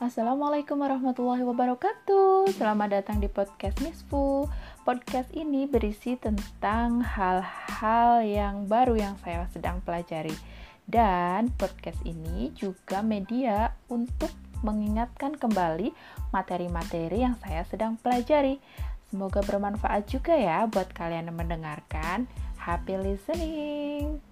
Assalamualaikum warahmatullahi wabarakatuh. Selamat datang di podcast Misfu. Podcast ini berisi tentang hal-hal yang baru yang saya sedang pelajari. Dan podcast ini juga media untuk mengingatkan kembali materi-materi yang saya sedang pelajari. Semoga bermanfaat juga ya buat kalian yang mendengarkan. Happy listening!